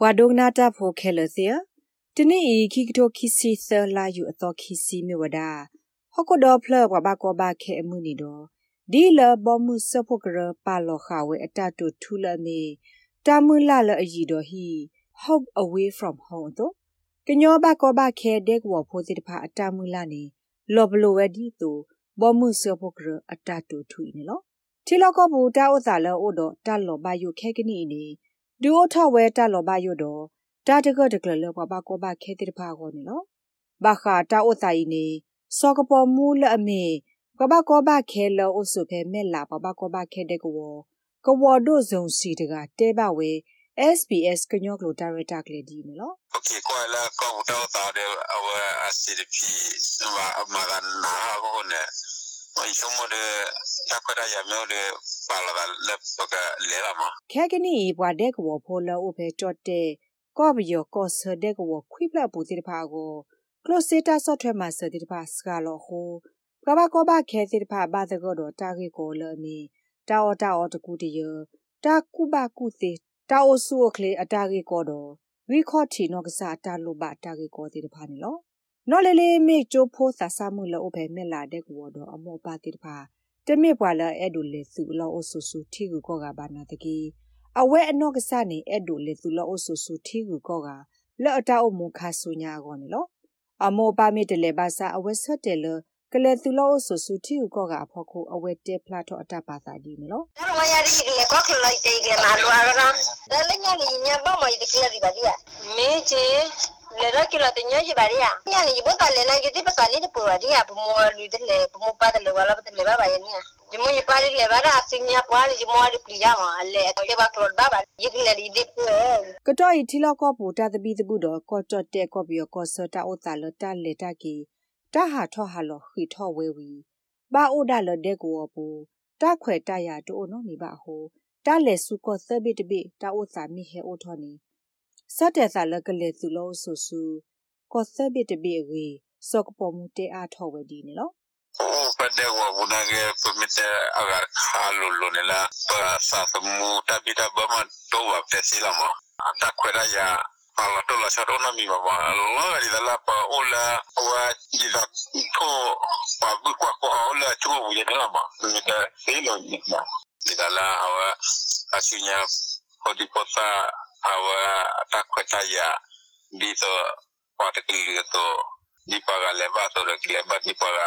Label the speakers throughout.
Speaker 1: ဘွာဒိုဂနာတာဖိုခဲလစီတနေ့ဤခိကတိုခိစီသလာယူအတော်ခိစီမြဝဒဟော့ကဒေါဖလဘဘာကောဘာခဲအမှုနီတော့ဒီလဘောမှုစဖို့ကရပါလောခဝဲအတတူထူလမေတာမူလာလအီတော်ဟီ hope away from home တော့ကညောဘကောဘာခဲတဲ့ကောဖိုစီတဖာအတမူလာနေလောဘလိုဝဲဒီတူဘောမှုစဖို့ကရအတတူထူနေလောတီလောကဘူတာဥစာလောအိုတော့တလောဘယုခဲကနီနေ ဒူအိုထဝဲတလောဘယုတော့တာတကတကလဘဘကောဘခဲတိတဖာကောနေလောဘာခာတာဥစာဤနေစောကပေါ်မူလအမေကဘကောဘခဲလောအိုဆုဖဲမဲ့လာဘဘကောဘခဲတဲ့ကောကဝဒိုဇုံစီတကတဲဘဝဲ SBS ကညောကလိုဒါရတာကလေးဒီနော်
Speaker 2: Okay ကွာလာကောက်တော့တာတဲ့အဝအစီဒီပီမမကန်နာကိုနဲ့ဝိရှမတဲ့တက္ကရာရမျိုးတဲ့ ပါလာလက်ပကလေလာမ
Speaker 1: ခဲကနီဘွာတဲ့ကောဖိုလောအဖေတော့တဲ့ကောဘယောကောဆတဲ့ကောခွိပလပူတိတဖာကိုကလိုစတာဆော့ဖ်ဝဲမှာစတိတဖာစကလောဟိုကဘာကောဘခဲတိတဖာဘာတကောတော့တာဂီကိုလောမီတာအော်တာအော်တကူတရတာကုဘကုတိတာအိုဆူကလေအတာဂီကောတော့ရီခေါတီနောကစားတာလိုပါတာဂီကောတိတဖာနေလော နော်လေလေမေချိုးဖိုးသဆာမှုလောအဖေမြက်လာတဲ့ကောတော့အမောပါတိတဖာတမေပွာလာအဲ့ဒူလေစုလောအဆူဆူထီကူကောကဘာနာတကီအဝဲအနော့ကစနေအဲ့ဒူလေစုလောအဆူဆူထီကူကောကလောအတာအမုခါဆူညာကောနေလောအမောပါမေတလေဘာစာအဝဲဆက်တယ်လောကလေသူလောဆူဆူတီကိုကအဖို့ခုအဝဲတဲဖလာတော့အတပါသာဒီနော်
Speaker 3: ဒါမှရရီလေကောကလိုက်တေးကနာလွာရနာဒါလည်းညနေညဘာမှဒီကလေးဒီပါဒီမေချေ lero que lo tenía llevaría ya ni llevo tal lena que tipo salir de pubaría como luide le como padre le guala te le va vaya ni yo muy padre le va a sin ya cual yo muy pliama le que va por baba y le di de que to y tilo ko puta de bi de budo
Speaker 1: ko to te ko bio ko so ta o ta lo ta le ta ki. Ta ha tho ha lo hi tho we wi. Ba o da lo de ko bu ta khwe ta ya to no mi ba ho. Ta le su ko se bi de bi ta o sa mi he o tho ni. စုကောသဘိတပိတာဥစာမိဟဲအိုထောနီစတဲ့စာလကလေသူလို့ဆူဆူကောသဘိတပိရီစောကပေါ်မူတဲအားထောဝဲဒီနေလော
Speaker 2: upande wa bunage pemite agar halu lunela pa sa mu tabita bama to wa pesila mo ata kwera ya ala to la sharona mi baba lo ri dala pa ola wa diga ko pa bu kwa ko ola chu ye dala ma mi ta selo ni na dala awa asunya hodi pota awa ta kweta ya dito pa te to ဒီပါကလည်းပါတော့ကလည်းပါဒီပါက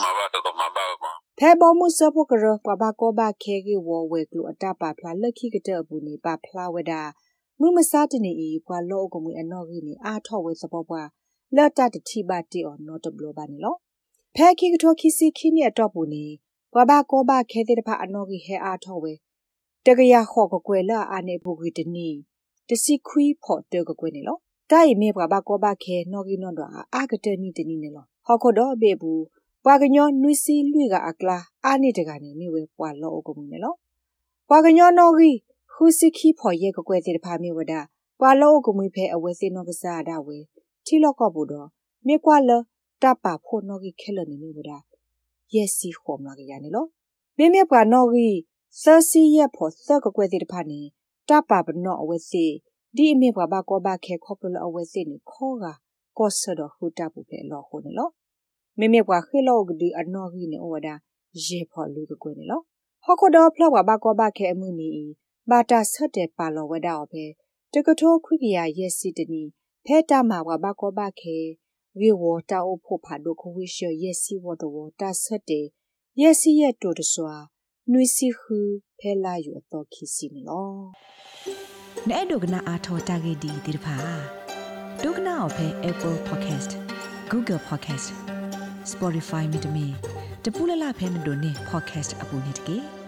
Speaker 2: မဘာတော့မဘာမ
Speaker 1: ဖဲဘောမှုစဖို့ကရပဘာကောဘာခဲကေဝဝဲကလူအတပါဖလာလက်ခိကတဲ့ဘူးနေပါဖလာဝဒါမှုမစားတနေဤဘွာလောကမှုအနော်ကြီးနေအာထော့ဝဲစပေါ်ဘွာလက်တတတိပါတီအော်နော်တဘလဘာနေလောဖဲခိကထောခိစီခိနေတော့ဘူးနေဘဘာကောဘာခဲတဲ့တဖာအနော်ကြီးဟဲအာထော့ဝဲတကရခေါ်ကကွယ်လာအာနေဘူးကြီးတနီ တစီခွီဖို့တကကွယ်နေလောတိုင်မေဘဘာကောဘခဲနော်ကီနော်တော့အာကတနီတနီနေလောဟော်ခိုတော့ဘေဘူးပွာကညောနွီစီလွေကအကလာအာနေတကနေမိဝဲပွာလောအကုမှုနေလောပွာကညောနော်ကီဟူစီခီဖော်ရဲ့ကကွယ်တဲ့ဖာမိဝဒပွာလောအကုမှုဖဲအဝဲစင်းနော်ကစားတာဝဲထီလော့ကော့ဘူးတော့မြေကွာလတပါဖို့နော်ကီခဲလနေမိဝဒယက်စီခေါမလာကရနေလောမိမေပွာနော်ကီဆာစီရဲ့ဖို့သကကွယ်တဲ့ဖာနေ တပါဘနော့အဝဲစီဒီအမေဘဘာကောဘာခဲခေါပလအဝဲစစ်နေခေါ်ကကောဆဒဟူတာပူဖဲလောခုနေလောမေမေဘွာခေလောကဒီအနော်ကြီးနေဩဝဒရေဖော်လူကကွနေလောဟော်ခဒဖလောက်ဘာကောဘာခဲအမှုနီဘာတာဆက်တဲ့ပါလောဝဒါအဖေတကထိုးခွိကရရက်စီတနီဖဲတာမှာဘာကောဘာခဲဝေဝတာအဖို့ဖာဒိုခဝိရှရက်စီဝဒဝတာဆက်တဲ့ရက်စီရက်တိုတစွာ နွိစီခူဖဲလာယူအတော်ခီစီနော်
Speaker 4: နဲ့ဒုကနာအာထောတာဂေဒီဒီဖာဒုကနာအဖဲ Apple Podcast Google Podcast Spotify မြေတမီတပူလလဖဲမတို့နေ podcast အပူနေတကေ